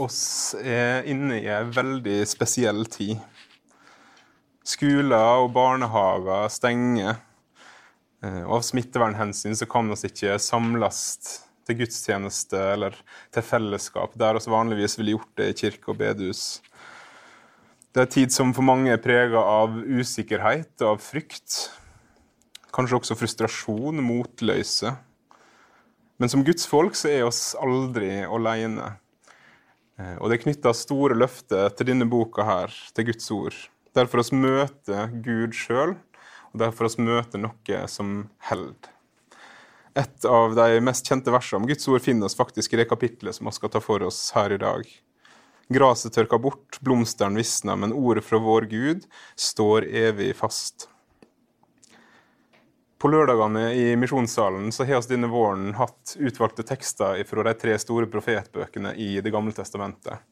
oss er inne i en veldig spesiell tid. Skoler og barnehager stenger. Eh, og av smittevernhensyn så kan vi ikke samles til gudstjeneste eller til fellesskap, der vi vanligvis ville gjort det i kirke og bedehus. Det er en tid som for mange er prega av usikkerhet og av frykt. Kanskje også frustrasjon, motløse. Men som Guds folk så er oss aldri alene. Eh, og det er knytta store løfter til denne boka her, til Guds ord. Derfor oss møter Gud sjøl, og derfor oss møter noe som held. Et av de mest kjente versene om Guds ord finner oss faktisk i det kapitlet som vi skal ta for oss her i dag. Graset tørker bort, blomstene visner, men ordet fra vår Gud står evig fast. På lørdagene i Misjonssalen så har vi denne våren hatt utvalgte tekster fra de tre store profetbøkene i Det gamle testamentet.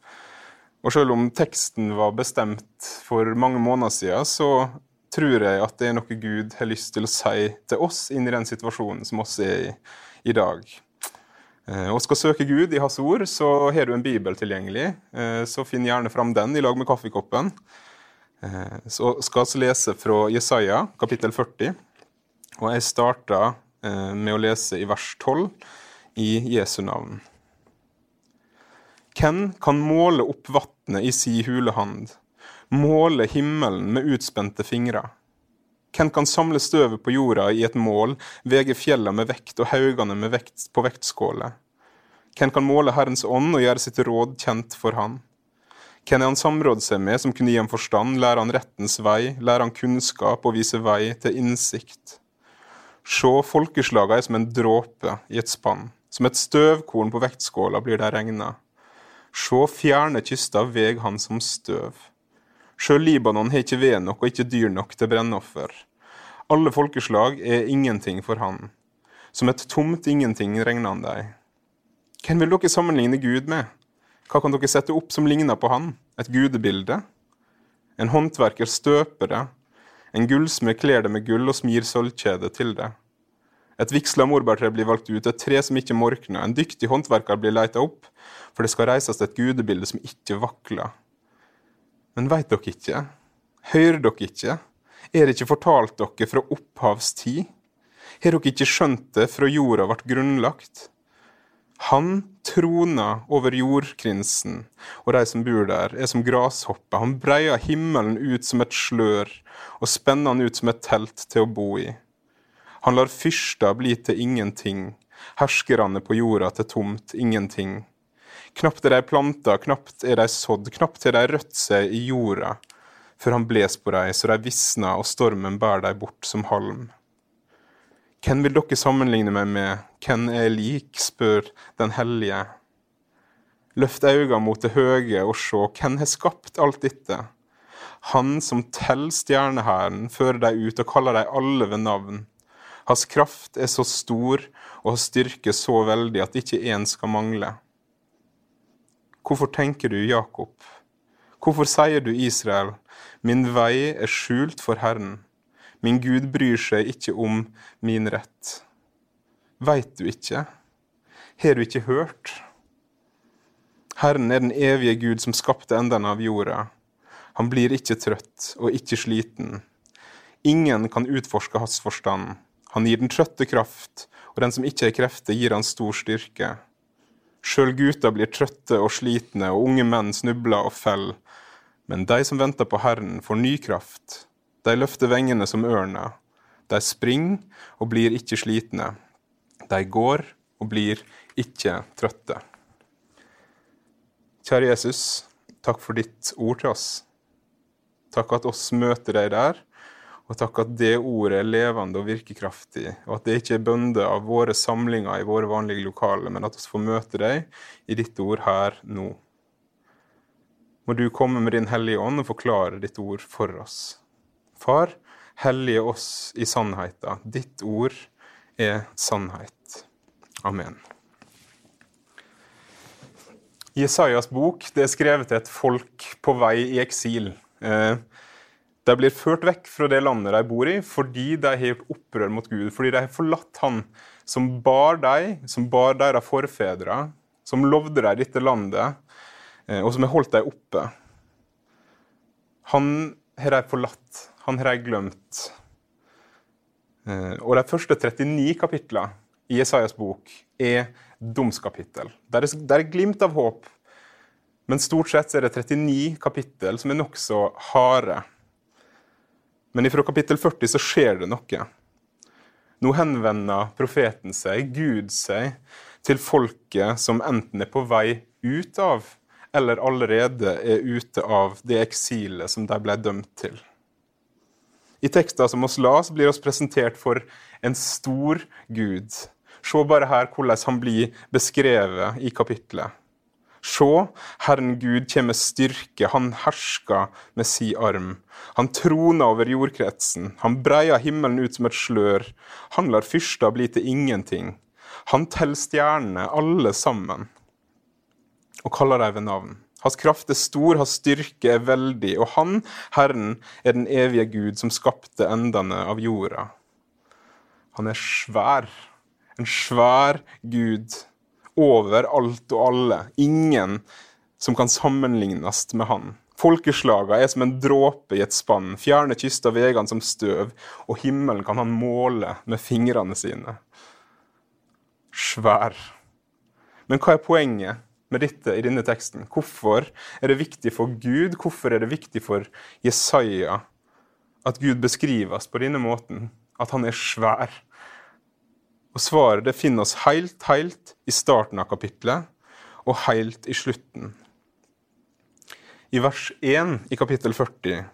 Og selv om teksten var bestemt for mange måneder siden, så tror jeg at det er noe Gud har lyst til å si til oss inn i den situasjonen som oss er i i dag. Eh, og skal søke Gud i Hans ord, så har du en bibel tilgjengelig. Eh, så finn gjerne fram den i lag med kaffekoppen. Eh, så skal vi lese fra Jesaja, kapittel 40. Og jeg starta eh, med å lese i vers 12 i Jesu navn. Hvem kan måle opp vatnet i si hulehand, måle himmelen med utspente fingre? Hvem kan samle støvet på jorda i et mål, vege fjellene med vekt og haugene med vekt på vektskåler? Hvem kan måle Herrens ånd og gjøre sitt råd kjent for Han? Hvem er han samråd seg med som kunne gi ham forstand, lære han rettens vei, lære han kunnskap og vise vei til innsikt? Se er som en dråpe i et spann, som et støvkorn på vektskåla blir de regna. Se fjerne kyster veg han som støv. Sjøl Libanon har ikke ved nok og ikke dyr nok til brennoffer. Alle folkeslag er ingenting for han. Som et tomt ingenting regner han deg. Hvem vil dere sammenligne Gud med? Hva kan dere sette opp som ligner på han? Et gudebilde? En håndverker støper det, en gullsmed kler det med gull og smir sølvkjede til det. Et vigsla morbærtre blir valgt ut, et tre som ikke morkner. En dyktig håndverker blir leita opp, for det skal reises et gudebilde som ikke vakler. Men veit dere ikke? Hører dere ikke? Er det ikke fortalt dere fra opphavstid? Har dere ikke skjønt det fra jorda ble grunnlagt? Han troner over jordkrinsen, og de som bor der, er som grashopper. Han breier himmelen ut som et slør, og spenner han ut som et telt til å bo i. Han lar fyrster bli til ingenting, herskerne på jorda til tomt ingenting. Knapt er de planta, knapt er de sådd, knapt har de rødt seg i jorda, før han bles på dem så de visner og stormen bærer dem bort som halm. Hvem vil dere sammenligne meg med, hvem er lik, spør Den hellige. Løft øynene mot det høye og se, hvem har skapt alt dette? Han som teller stjernehæren, fører dem ut og kaller dem alle ved navn. Hans kraft er så stor og hans styrke så veldig at ikke én skal mangle. Hvorfor tenker du Jakob? Hvorfor sier du Israel, min vei er skjult for Herren? Min Gud bryr seg ikke om min rett. Veit du ikke? Har du ikke hørt? Herren er den evige Gud som skapte endene av jorda. Han blir ikke trøtt og ikke sliten. Ingen kan utforske hans forstand. Han gir den trøtte kraft, og den som ikke har krefter, gir han stor styrke. Sjøl gutter blir trøtte og slitne, og unge menn snubler og faller. Men de som venter på Herren, får ny kraft. De løfter vengene som ørner. De springer og blir ikke slitne. De går og blir ikke trøtte. Kjære Jesus, takk for ditt ord til oss. Takk at oss møter deg der, og takk at det ordet er levende og virkekraftig, og at det ikke er bønde av våre samlinger i våre vanlige lokaler, men at vi får møte deg i ditt ord her nå. Må du komme med Din Hellige Ånd og forklare ditt ord for oss. Far, hellige oss i sannheten. Ditt ord er sannhet. Amen. Jesajas bok det er skrevet til et folk på vei i eksil. Eh, de blir ført vekk fra det landet de bor i, fordi de har gjort opprør mot Gud. Fordi de har forlatt Han som bar dem, som bar deres forfedre, som lovde dem dette landet. eh, og som har holdt dem oppe. Han har de forlatt, han har jeg glemt. Eh, og de første 39 kapitlene i Jesajas bok er domskapittel. Der er, glimt av håp, men stort sett er det 39 kapittel som er nokså harde. Men ifra kapittel 40 så skjer det noe. Nå henvender profeten seg, Gud seg, til folket som enten er på vei ut av, eller allerede er ute av det eksilet som de ble dømt til. I tekster som oss las, blir oss presentert for en stor Gud. Se bare her hvordan han blir beskrevet i kapitlet. Se, Herren Gud kommer med styrke, han hersker med si arm. Han troner over jordkretsen, han breier himmelen ut som et slør. Han lar fyrster bli til ingenting. Han teller stjernene, alle sammen, og kaller dem ved navn. Hans kraft er stor, hans styrke er veldig, og han, Herren, er den evige Gud som skapte endene av jorda. Han er svær, en svær Gud, over alt og alle. Ingen som kan sammenlignes med han. Folkeslaga er som en dråpe i et spann, fjerne kyster veiene som støv, og himmelen kan han måle med fingrene sine. Svær. Men hva er poenget? Med dette i denne teksten? Hvorfor er det viktig for Gud, hvorfor er det viktig for Jesaja at Gud beskrives på denne måten, at han er svær? Og Svaret det finner oss helt, helt i starten av kapittelet og helt i slutten. I vers 1 i kapittel 40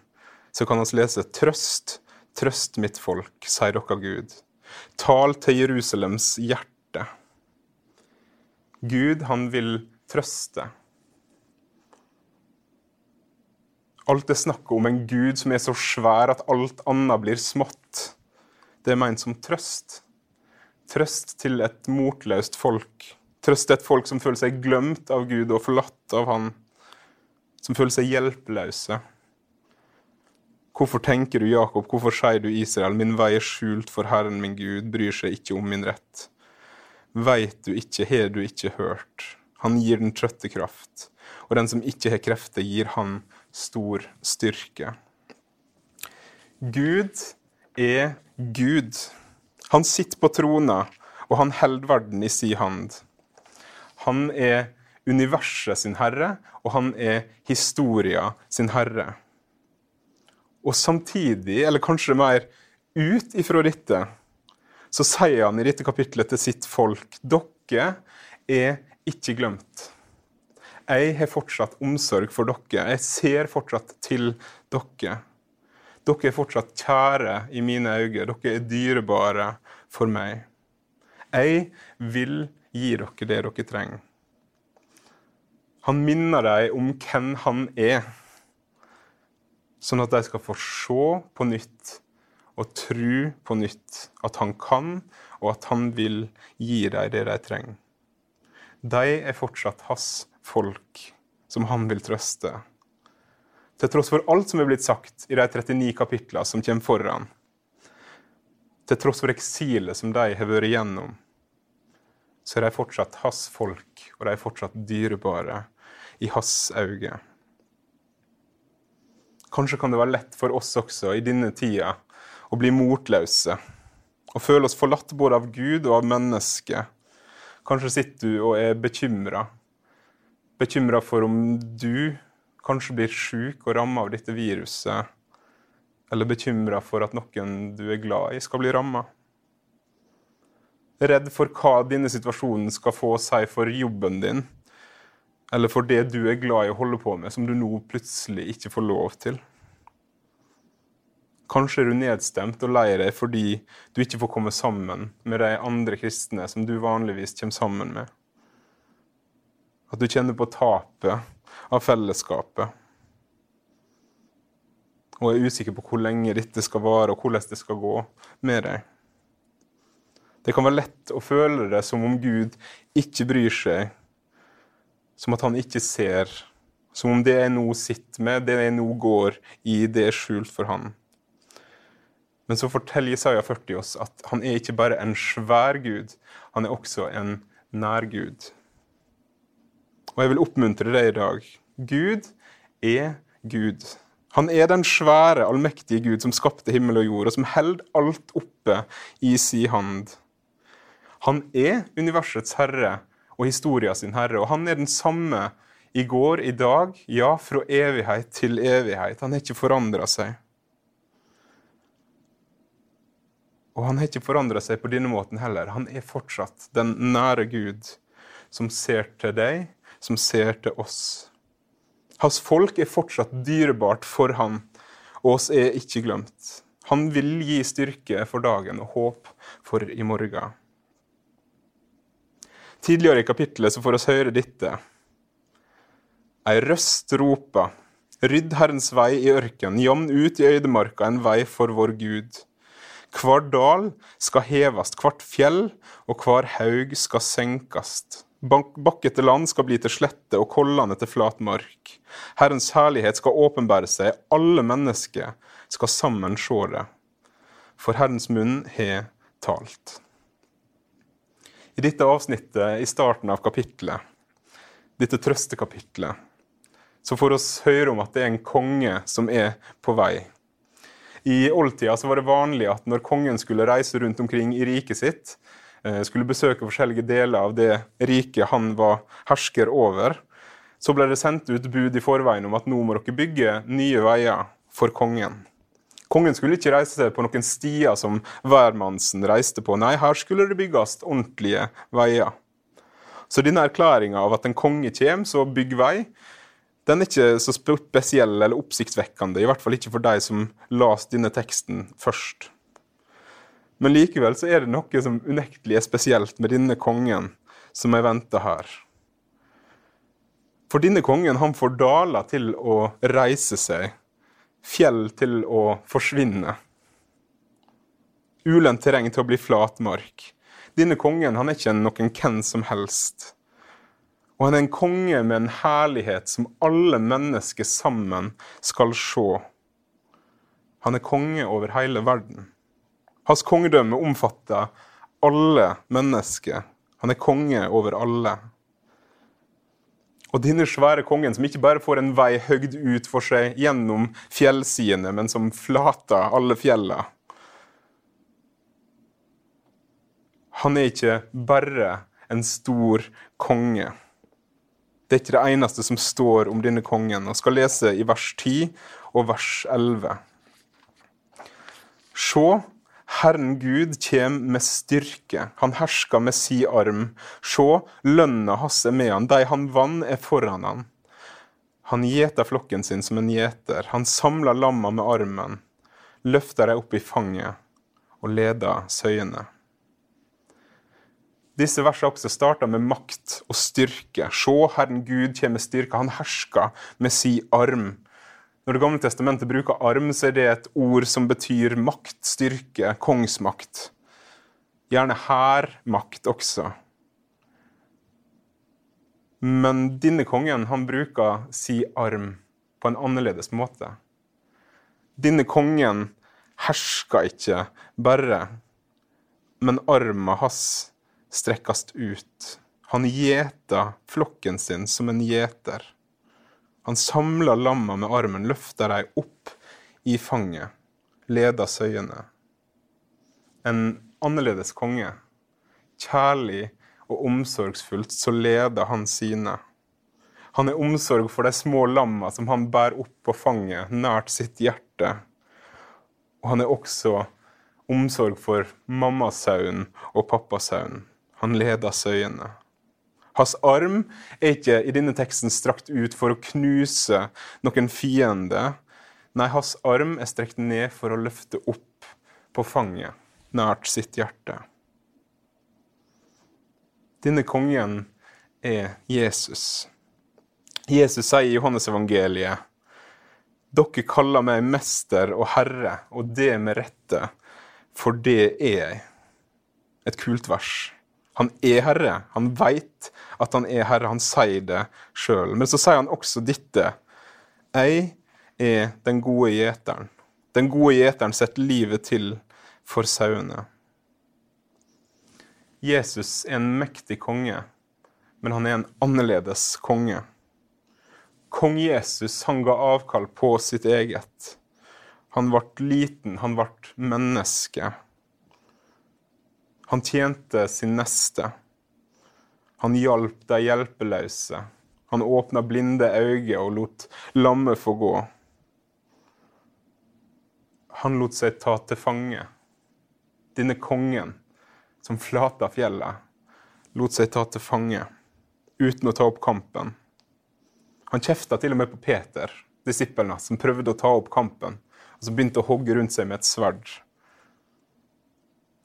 så kan vi lese Trøst, trøst mitt folk, sier dere Gud. Tal til Jerusalems hjerte. Gud, han vil trøste. Alt det snakket om en Gud som er så svær at alt annet blir smått, det er ment som trøst. Trøst til et motløst folk. Trøst til et folk som føler seg glemt av Gud og forlatt av Han. Som føler seg hjelpeløse. Hvorfor tenker du, Jakob, hvorfor sier du, Israel, min vei er skjult for Herren min Gud, bryr seg ikke om min rett? Veit du ikke, har du ikke hørt? Han gir den trøtte kraft, og den som ikke har krefter, gir han stor styrke. Gud er Gud. Han sitter på trona, og han holder verden i si hand. Han er universet sin herre, og han er historia sin herre. Og samtidig, eller kanskje mer ut ifra dette, så sier han i dette kapitlet til sitt folk dere er ikke glemt. Jeg har fortsatt omsorg for dere. Jeg ser fortsatt til dere. Dere er fortsatt kjære i mine øyne. Dere er dyrebare for meg. Jeg vil gi dere det dere trenger. Han minner dem om hvem han er, sånn at de skal få se på nytt og tro på nytt at han kan, og at han vil gi dem det de trenger de er fortsatt hans folk, som han vil trøste. Til tross for alt som er blitt sagt i de 39 kapitlene som kommer foran, til tross for eksilet som de har vært igjennom, så er de fortsatt hans folk, og de er fortsatt dyrebare i hans øyne. Kanskje kan det være lett for oss også i denne tida å bli motløse og føle oss forlatt både av Gud og av mennesket Kanskje sitter du og er bekymra. Bekymra for om du kanskje blir sjuk og ramma av dette viruset. Eller bekymra for at noen du er glad i, skal bli ramma. Redd for hva denne situasjonen skal få å si for jobben din. Eller for det du er glad i å holde på med, som du nå plutselig ikke får lov til. Kanskje er du nedstemt og lei deg fordi du ikke får komme sammen med de andre kristne som du vanligvis kommer sammen med. At du kjenner på tapet av fellesskapet. Og er usikker på hvor lenge dette skal vare, og hvordan det skal gå med deg. Det kan være lett å føle det som om Gud ikke bryr seg, som at han ikke ser, som om det jeg nå sitter med, det jeg nå går i, det er skjult for han. Men så forteller Jesaja 40 oss at han er ikke bare en svær gud, han er også en nærgud. Og jeg vil oppmuntre deg i dag Gud er Gud. Han er den svære, allmektige Gud som skapte himmel og jord, og som holder alt oppe i si hand. Han er universets herre og historia sin herre, og han er den samme i går, i dag, ja, fra evighet til evighet. Han har ikke forandra seg. Og han har ikke forandra seg på denne måten heller. Han er fortsatt den nære Gud som ser til deg, som ser til oss. Hans folk er fortsatt dyrebart for han, og oss er ikke glemt. Han vil gi styrke for dagen og håp for i morgen. Tidligere i kapittelet så får oss høre dette. Ei røst roper, rydd Herrens vei i ørken, jamn ut i øydemarka en vei for vår Gud. Hver dal skal hevast, hvert fjell og hver haug skal senkast. Bakkete land skal bli til slette og kollene til flat mark. Herrens herlighet skal åpenbære seg, alle mennesker skal sammen se det. For Herrens munn har talt. I dette avsnittet i starten av kapitlet, dette trøstekapitlet, så får oss høre om at det er en konge som er på vei. I oldtida var det vanlig at når kongen skulle reise rundt omkring i riket sitt, eh, skulle besøke forskjellige deler av det riket han var hersker over, så ble det sendt ut bud i forveien om at nå må dere bygge nye veier for kongen. Kongen skulle ikke reise på noen stier som hvermannsen reiste på. Nei, her skulle det bygges ordentlige veier. Så denne erklæringa av at en konge kommer, så bygg vei, den er ikke så spesiell eller oppsiktsvekkende, i hvert fall ikke for de som las denne teksten først. Men likevel så er det noe som unektelig er spesielt med denne kongen som jeg venter her. For denne kongen han får daler til å reise seg, fjell til å forsvinne. Ulendt terreng til å bli flatmark. Denne kongen han er ikke noen hvem som helst. Og han er en konge med en herlighet som alle mennesker sammen skal se. Han er konge over hele verden. Hans kongedømme omfatter alle mennesker. Han er konge over alle. Og denne svære kongen, som ikke bare får en vei høgd ut for seg gjennom fjellsidene, men som flater alle fjellene. Han er ikke bare en stor konge. Det er ikke det eneste som står om denne kongen, og skal lese i vers 10 og vers 11. Se, Herren Gud kjem med styrke, han hersker med si arm. Se, lønna hans er med han, de han vann er foran han. Han gjeter flokken sin som en gjeter, han samler lamma med armen, løfter dem opp i fanget og leder søyene. Disse versene også starter med makt og styrke. Se, Herren Gud kommer med styrke. Han hersker med si arm. Når Det gamle testamentet bruker arm, så er det et ord som betyr makt, styrke, kongsmakt. Gjerne hærmakt også. Men denne kongen han bruker si arm på en annerledes måte. Denne kongen hersker ikke bare, men armen hans strekkast ut. Han gjeter flokken sin som en gjeter. Han samler lamma med armen, løfter dem opp i fanget, leder søyene. En annerledes konge. Kjærlig og omsorgsfullt så leder han sine. Han er omsorg for de små lamma som han bærer opp på fanget, nært sitt hjerte. Og han er også omsorg for mammasauen og pappasauen. Han leder søyene. Hans arm er ikke i denne teksten strakt ut for å knuse noen fiende. Nei, hans arm er strekt ned for å løfte opp på fanget, nært sitt hjerte. Denne kongen er Jesus. Jesus sier i Johannes evangeliet dere kaller meg mester og herre, og det med rette, for det er jeg. Et kult vers. Han er herre. Han veit at han er herre. Han sier det sjøl. Men så sier han også dette. Jeg er den gode gjeteren. Den gode gjeteren setter livet til for sauene. Jesus er en mektig konge, men han er en annerledes konge. Kong Jesus han ga avkall på sitt eget. Han ble liten, han ble menneske. Han tjente sin neste. Han hjalp de hjelpeløse. Han åpna blinde øyne og lot lamme få gå. Han lot seg ta til fange. Denne kongen som flata fjellet, lot seg ta til fange uten å ta opp kampen. Han kjefta til og med på Peter, disippelen som prøvde å ta opp kampen, og som begynte å hogge rundt seg med et sverd.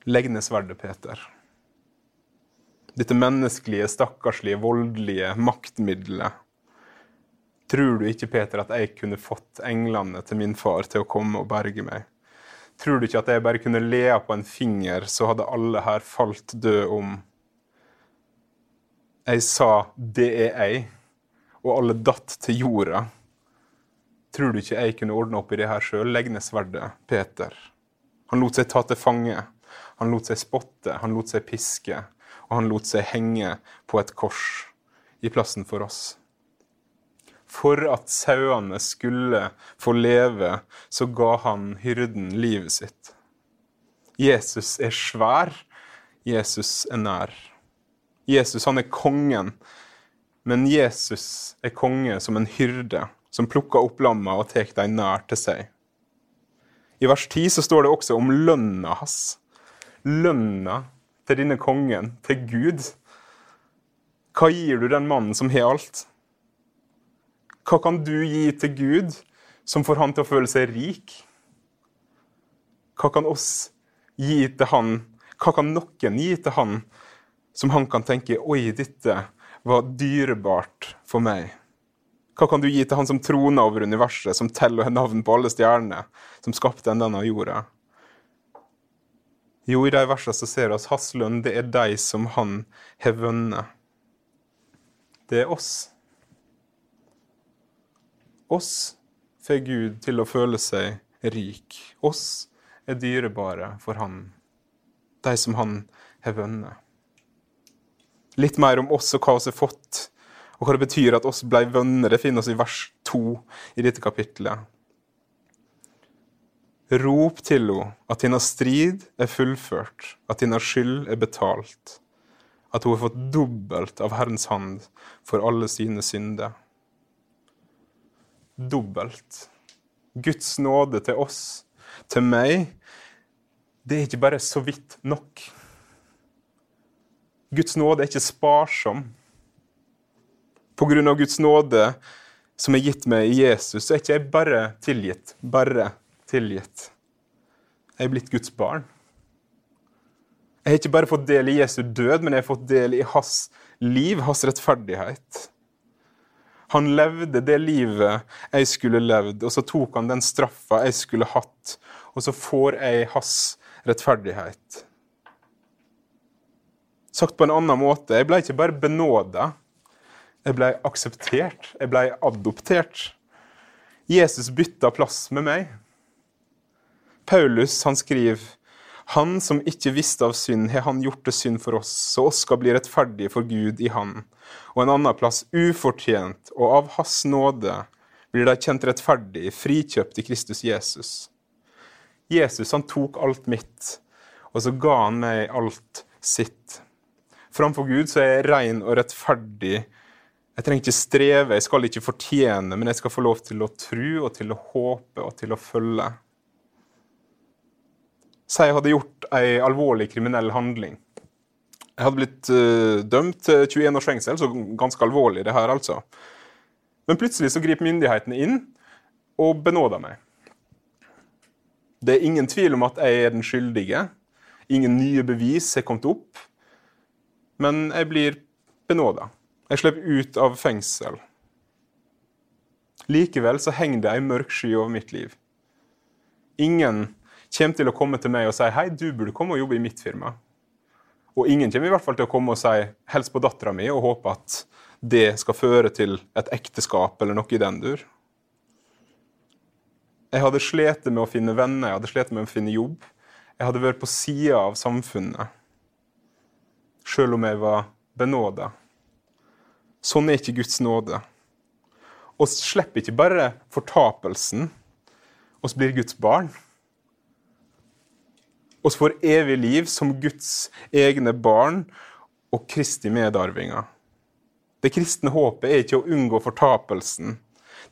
Legg ned sverdet, Peter. Dette menneskelige, stakkarslige, voldelige maktmiddelet. Tror du ikke, Peter, at jeg kunne fått englene til min far til å komme og berge meg? Tror du ikke at jeg bare kunne lea på en finger, så hadde alle her falt døde om? Jeg sa 'det er jeg', og alle datt til jorda. Tror du ikke jeg kunne ordne opp i det her sjøl? Legg ned sverdet, Peter. Han lot seg ta til fange. Han lot seg spotte, han lot seg piske, og han lot seg henge på et kors i plassen for oss. For at sauene skulle få leve, så ga han hyrden livet sitt. Jesus er svær. Jesus er nær. Jesus han er kongen, men Jesus er konge som en hyrde som plukker opp lamma og tar dem nær til seg. I vers 10 så står det også om lønna hans. Lønna til denne kongen, til Gud. Hva gir du den mannen som har alt? Hva kan du gi til Gud som får han til å føle seg rik? Hva kan oss gi til han? Hva kan noen gi til han som han kan tenke Oi, dette var dyrebart for meg. Hva kan du gi til han som troner over universet, som teller navn på alle stjernene, som skapte denne jorda? Jo, i de versene så ser vi at hans lønn, det er de som han har vunnet. Det er oss. Oss får Gud til å føle seg rik. Oss er dyrebare for han. De som han har vunnet. Litt mer om oss og hva vi har fått, og hva det betyr at oss ble vunnet. Det finner oss i vers 2 i dette kapittelet. Rop til henne at hennes strid er fullført, at hennes skyld er betalt, at hun har fått dobbelt av Herrens hand for alle sine synder. Dobbelt. Guds nåde til oss, til meg, det er ikke bare så vidt nok. Guds nåde er ikke sparsom. På grunn av Guds nåde som er gitt meg i Jesus, så er ikke jeg bare tilgitt. Bare tilgitt. Jeg er blitt Guds barn. Jeg har ikke bare fått del i Jesu død, men jeg har fått del i hans liv, hans rettferdighet. Han levde det livet jeg skulle levd, og så tok han den straffa jeg skulle hatt, og så får jeg hans rettferdighet. Sagt på en annen måte, jeg ble ikke bare benåda. Jeg ble akseptert. Jeg ble adoptert. Jesus bytta plass med meg. Paulus han skriver han som ikke visste av synd, har han gjort det synd for oss, så oss skal bli rettferdige for Gud i Han. Og en annen plass ufortjent, og av Hans nåde blir de kjent rettferdig, frikjøpt i Kristus Jesus. Jesus han tok alt mitt, og så ga han meg alt sitt. Framfor Gud så er jeg ren og rettferdig. Jeg trenger ikke streve, jeg skal ikke fortjene, men jeg skal få lov til å tro og til å håpe og til å følge. Si jeg hadde gjort ei alvorlig kriminell handling. Jeg hadde blitt uh, dømt til 21 års fengsel, så ganske alvorlig det her, altså. Men plutselig så griper myndighetene inn og benåder meg. Det er ingen tvil om at jeg er den skyldige. Ingen nye bevis er kommet opp. Men jeg blir benåda. Jeg slipper ut av fengsel. Likevel så henger det ei mørk sky over mitt liv. Ingen kommer til å komme til meg og si 'hei, du burde komme og jobbe i mitt firma'. Og ingen kommer i hvert fall til å komme og si 'hils på dattera mi' og håpe at det skal føre til et ekteskap eller noe i den dur. Jeg hadde slitt med å finne venner, jeg hadde slitt med å finne jobb. Jeg hadde vært på sida av samfunnet sjøl om jeg var benåda. Sånn er ikke Guds nåde. Vi slipper ikke bare fortapelsen. Vi blir Guds barn. Vi får evig liv som Guds egne barn og Kristi medarvinger. Det kristne håpet er ikke å unngå fortapelsen.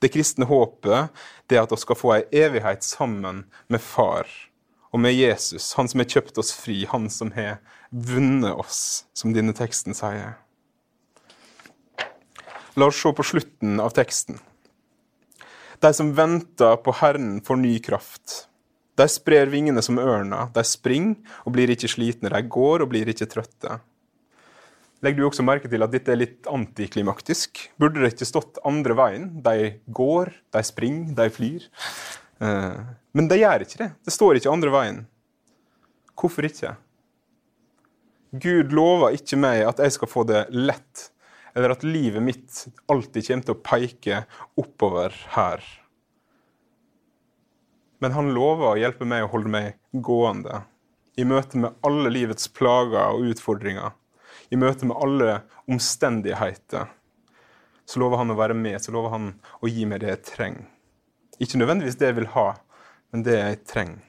Det kristne håpet det er at vi skal få ei evighet sammen med Far og med Jesus, han som har kjøpt oss fri, han som har vunnet oss, som denne teksten sier. La oss se på slutten av teksten. De som venter på Herren, får ny kraft. De sprer vingene som ørna. De springer og blir ikke slitne. De går og blir ikke trøtte. Legger du også merke til at dette er litt antiklimaktisk? Burde det ikke stått andre veien? De går, de springer, de flyr. Eh, men de gjør ikke det. Det står ikke andre veien. Hvorfor ikke? Gud lover ikke meg at jeg skal få det lett, eller at livet mitt alltid kommer til å peke oppover her. Men han lover å hjelpe meg å holde meg gående i møte med alle livets plager og utfordringer i møte med alle omstendigheter, så lover han å være med, så lover han å gi meg det jeg trenger. Ikke nødvendigvis det jeg vil ha, men det jeg trenger.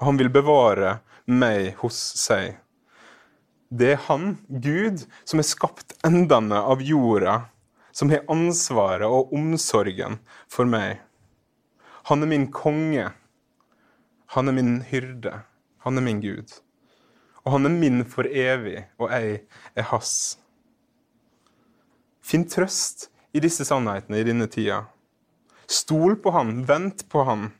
Og han vil bevare meg hos seg. Det er han, Gud, som har skapt endene av jorda, som har ansvaret og omsorgen for meg. Han er min konge. Han er min hyrde. Han er min Gud. Og han er min for evig, og jeg er hans. Finn trøst i disse sannhetene i denne tida. Stol på han, vent på han.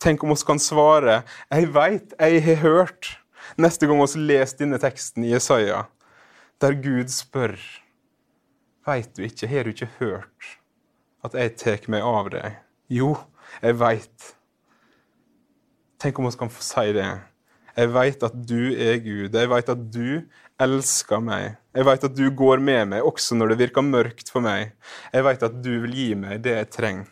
Tenk om oss kan svare 'Jeg veit, jeg har hørt', neste gang vi leser denne teksten i Jesaja, der Gud spør 'Veit du ikke, har du ikke hørt at jeg tar meg av deg?' Jo, jeg veit. Tenk om vi kan få si det jeg veit at du er Gud. Jeg veit at du elsker meg. Jeg veit at du går med meg også når det virker mørkt for meg. Jeg veit at du vil gi meg det jeg trenger.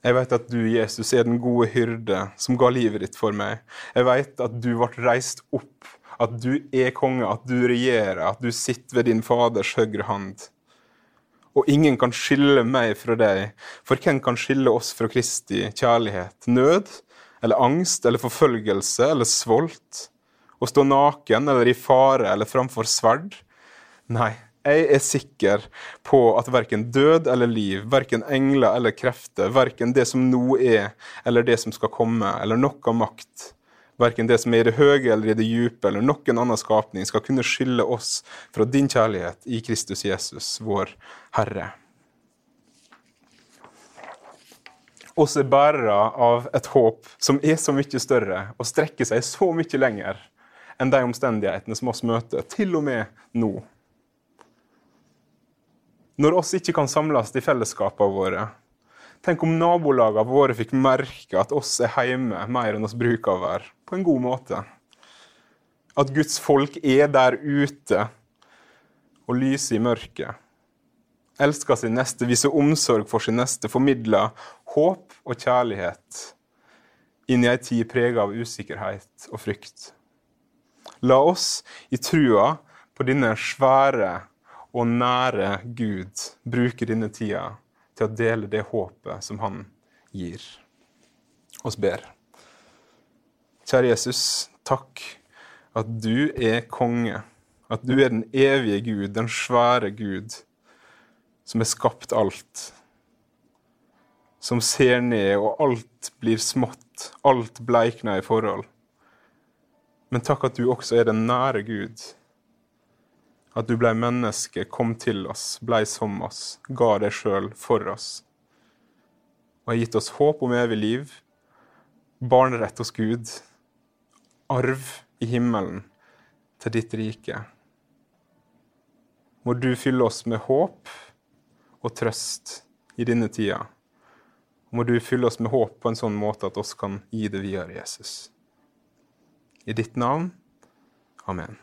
Jeg veit at du, Jesus, er den gode hyrde som ga livet ditt for meg. Jeg veit at du ble reist opp, at du er konge, at du regjerer, at du sitter ved din Faders høyre hand. Og ingen kan skille meg fra deg, for hvem kan skille oss fra Kristi kjærlighet? Nød? eller angst eller forfølgelse eller svolt, å stå naken eller i fare eller framfor sverd. Nei, jeg er sikker på at verken død eller liv, verken engler eller krefter, verken det som nå er eller det som skal komme, eller noe makt, verken det som er i det høye eller i det dype, eller noen annen skapning, skal kunne skille oss fra din kjærlighet i Kristus Jesus, vår Herre. oss er bærere av et håp som er så mye større og strekker seg så mye lenger enn de omstendighetene som oss møter, til og med nå. Når oss ikke kan samles i fellesskapene våre, tenk om nabolagene våre fikk merke at oss er hjemme mer enn oss bruker å være, på en god måte. At Guds folk er der ute og lyser i mørket elsker sin neste, viser omsorg for sin neste, formidler håp og kjærlighet inn i ei tid prega av usikkerhet og frykt. La oss i trua på denne svære og nære Gud bruke denne tida til å dele det håpet som han gir. Oss ber. Kjære Jesus, takk at du er konge, at du er den evige Gud, den svære Gud som har skapt alt. Som ser ned, og alt blir smått. Alt bleikner i forhold. Men takk at du også er den nære Gud. At du blei menneske, kom til oss, blei som oss, ga deg sjøl for oss. Og har gitt oss håp om evig liv, barnerett hos Gud, arv i himmelen til ditt rike. Må du fylle oss med håp og trøst i denne tida. Må du fylle oss med håp på en sånn måte at oss kan gi det videre, Jesus. I ditt navn. Amen.